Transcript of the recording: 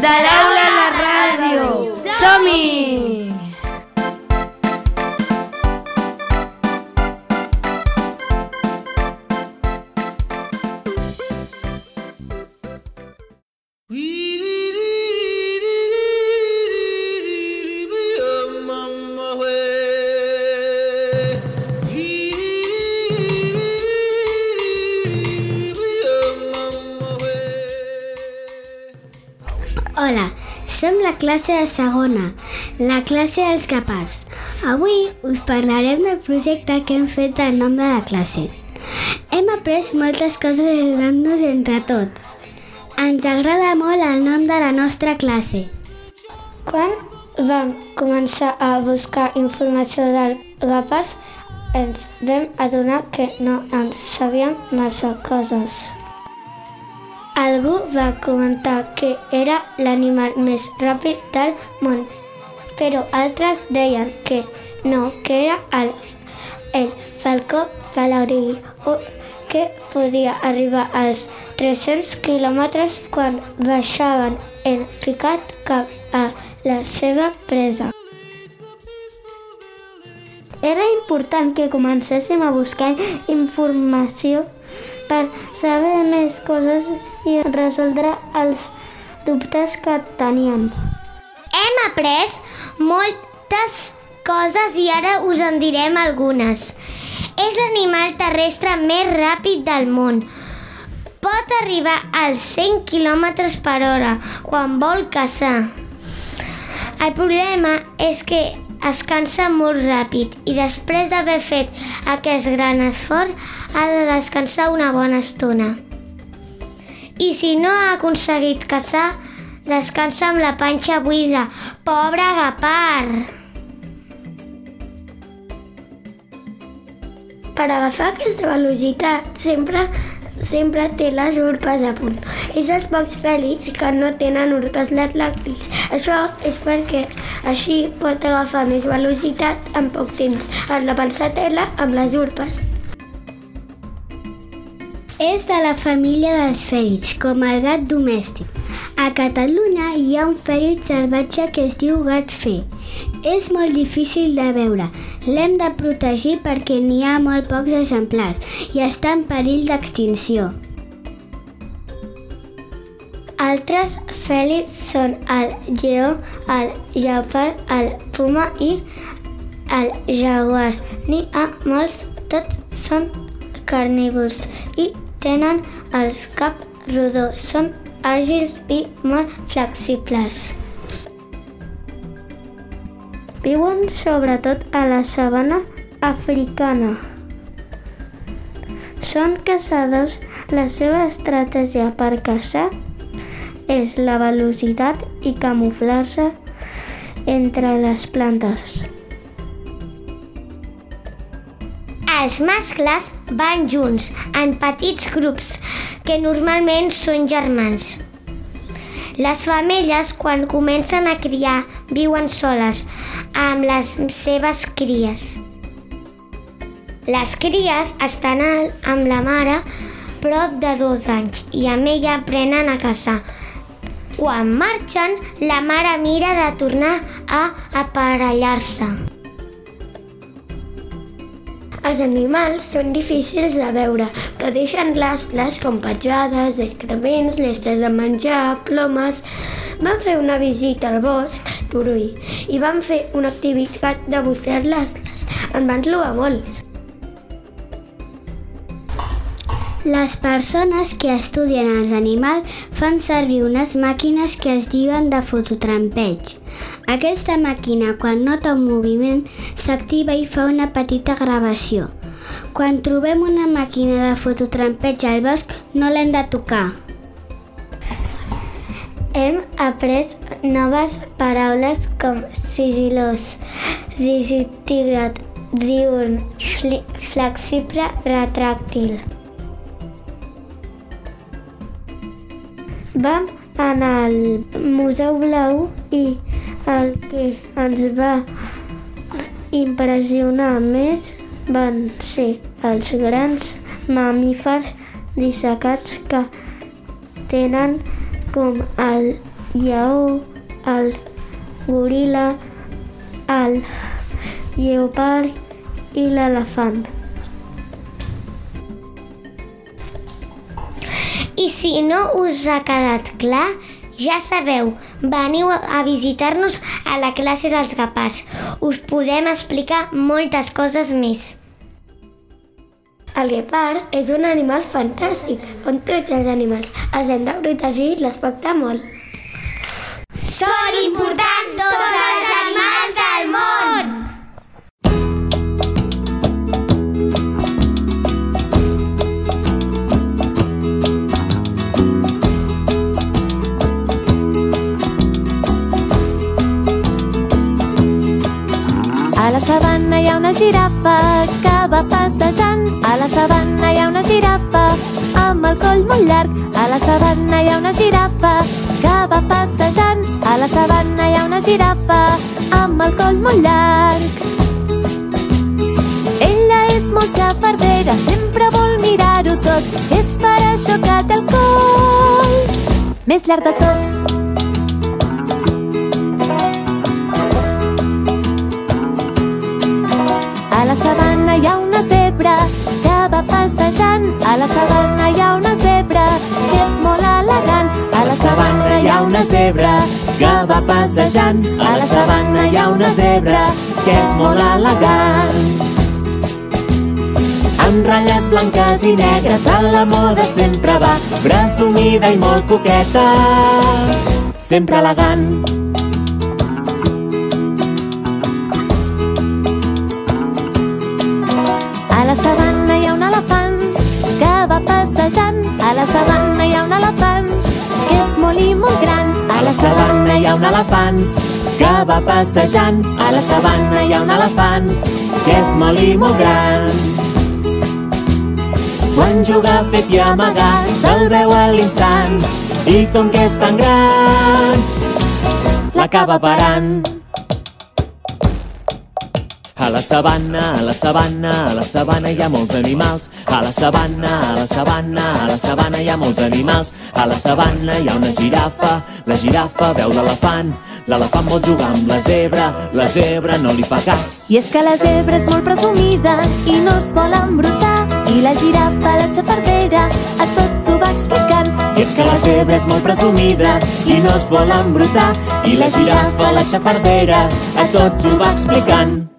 de l'aula la classe de segona, la classe dels capars. Avui us parlarem del projecte que hem fet del nom de la classe. Hem après moltes coses ajudant-nos entre tots. Ens agrada molt el nom de la nostra classe. Quan vam començar a buscar informació del Gapars, ens vam adonar que no en sabíem massa coses. Algú va comentar que era l'animal més ràpid del món, però altres deien que no, que era el, el falcó valaurí, que podia arribar als 300 quilòmetres quan baixaven en picat cap a la seva presa. Era important que comencéssim a buscar informació per saber més coses i resoldre els dubtes que teníem. Hem après moltes coses i ara us en direm algunes. És l'animal terrestre més ràpid del món. Pot arribar als 100 km per hora quan vol caçar. El problema és que es cansa molt ràpid i després d'haver fet aquest gran esforç ha de descansar una bona estona. I si no ha aconseguit caçar, descansa amb la panxa buida. Pobre agapar! Per agafar aquesta velocitat sempre sempre té les urpes a punt. És els pocs fèlids que no tenen urpes làctics. Això és perquè així pot agafar més velocitat en poc temps. En la pensatela amb les urpes. És de la família dels fèlids, com el gat domèstic. A Catalunya hi ha un fèlid salvatge que es diu gat fer. És molt difícil de veure. L'hem de protegir perquè n'hi ha molt pocs exemplars i està en perill d'extinció. Altres fèlids són el lleó, el lleopard, el puma i el jaguar. N'hi ha molts, tots són carnívors i tenen els cap rodó. Són àgils i molt flexibles. Viuen sobretot a la sabana africana. Són caçadors. La seva estratègia per caçar és la velocitat i camuflar-se entre les plantes. Els mascles van junts, en petits grups, que normalment són germans. Les femelles, quan comencen a criar, viuen soles, amb les seves cries. Les cries estan amb la mare prop de dos anys i amb ella aprenen a caçar. Quan marxen, la mare mira de tornar a aparellar-se. Els animals són difícils de veure, però deixen rastres com petjades, excrements, restes de menjar, plomes. Van fer una visita al bosc, Turull, i van fer una activitat de buscar rastres. En van trobar molts. Les persones que estudien els animals fan servir unes màquines que es diuen de fototrampeig. Aquesta màquina, quan nota un moviment, s'activa i fa una petita gravació. Quan trobem una màquina de fototrampeig al bosc, no l'hem de tocar. Hem après noves paraules com sigilós, digitígrad, diurn, flexible, retràctil. Vam anar al Museu Blau i el que ens va impressionar més van ser els grans mamífers dissecats que tenen com el lleó, el goril·la, el lleopard i l'elefant. I si no us ha quedat clar, ja sabeu, veniu a visitar-nos a la classe dels gapars. Us podem explicar moltes coses més. El guepard és un animal fantàstic, com tots els animals. Els hem de protegir i respectar molt. Són importants tots girafa que va passejant. A la sabana hi ha una girafa amb el coll molt llarg. A la sabana hi ha una girafa que va passejant. A la sabana hi ha una girafa amb el coll molt llarg. Ella és molt xafardera, sempre vol mirar-ho tot. És per això que té el coll més llarg de tots. La sabana hi ha una zebra que és molt elegant. A la sabana hi ha una zebra que va passejant. A la sabana hi ha una zebra que és molt elegant. Amb ratlles blanques i negres a la moda sempre va, presumida i molt coqueta, sempre elegant. A la sabana la sabana hi ha un elefant que és molt i molt gran. A la sabana hi ha un elefant que va passejant. A la sabana hi ha un elefant que és molt i molt gran. Quan juga fet i amagat, se'l veu a l'instant. I com que és tan gran, l'acaba parant. La sabana, a la sabana, a la sabana hi ha molts animals. A la sabana, a la sabana, a la sabana hi ha molts animals. A la sabana hi ha una girafa, la girafa veu l'elefant. L'elefant vol jugar amb la zebra, la zebra no li fa cas. I és que la zebra és molt presumida i no es vol embrutar. I la girafa, la xafardera, a tots ho va explicant. És que la zebra és molt presumida i no es vol embrutar. I la girafa, la xafardera, a tots ho va explicant.